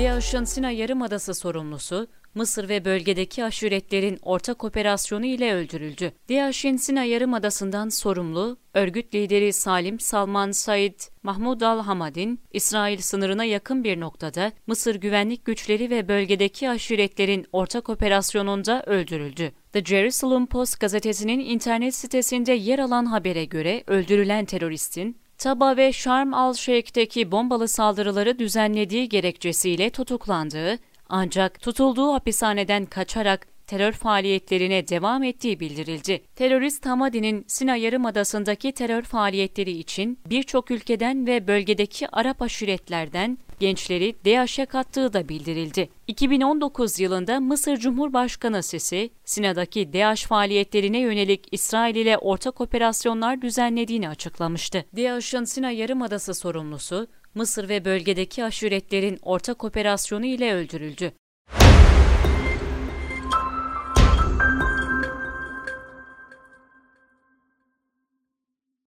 DAEŞ'ın Sina Yarımadası sorumlusu, Mısır ve bölgedeki aşiretlerin ortak operasyonu ile öldürüldü. DAEŞ'in Sina Yarımadası'ndan sorumlu, örgüt lideri Salim Salman Said Mahmud al-Hamadin, İsrail sınırına yakın bir noktada Mısır güvenlik güçleri ve bölgedeki aşiretlerin ortak operasyonunda öldürüldü. The Jerusalem Post gazetesinin internet sitesinde yer alan habere göre öldürülen teröristin Taba ve Şarm al-Şeyh'teki bombalı saldırıları düzenlediği gerekçesiyle tutuklandığı ancak tutulduğu hapishaneden kaçarak terör faaliyetlerine devam ettiği bildirildi. Terörist Hamadi'nin Sina Yarımadası'ndaki terör faaliyetleri için birçok ülkeden ve bölgedeki Arap aşiretlerden gençleri DAEŞ'e kattığı da bildirildi. 2019 yılında Mısır Cumhurbaşkanı Sisi, Sina'daki DAEŞ faaliyetlerine yönelik İsrail ile ortak operasyonlar düzenlediğini açıklamıştı. DAEŞ'ın Sina Yarımadası sorumlusu, Mısır ve bölgedeki aşiretlerin ortak operasyonu ile öldürüldü.